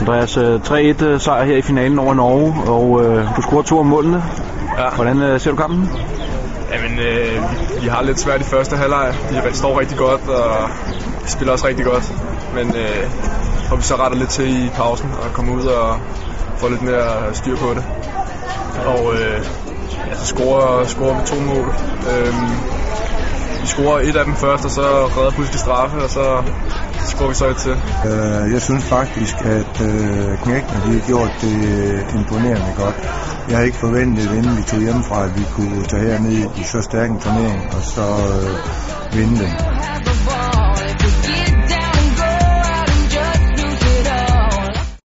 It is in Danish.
Andreas, 3-1 øh, sejr her i finalen over Norge, og øh, du scorer to af målene. Ja. Hvordan øh, ser du kampen? Jamen, øh, vi har lidt svært i første halvleg. De står rigtig godt, og de spiller også rigtig godt. Men øh, får vi så retter lidt til i pausen og kommer ud og få lidt mere styr på det. Og øh, altså, scorer, scorer vi to mål. Øh, vi scorer et af dem først, og så redder pludselig straffe, og så scorer vi så et til. Øh, jeg synes faktisk, at øh, knækkene de har gjort det øh, imponerende godt. Jeg havde ikke forventet, inden vi tog hjemmefra, at vi kunne tage herned i så stærk en turnering og så øh, vinde den.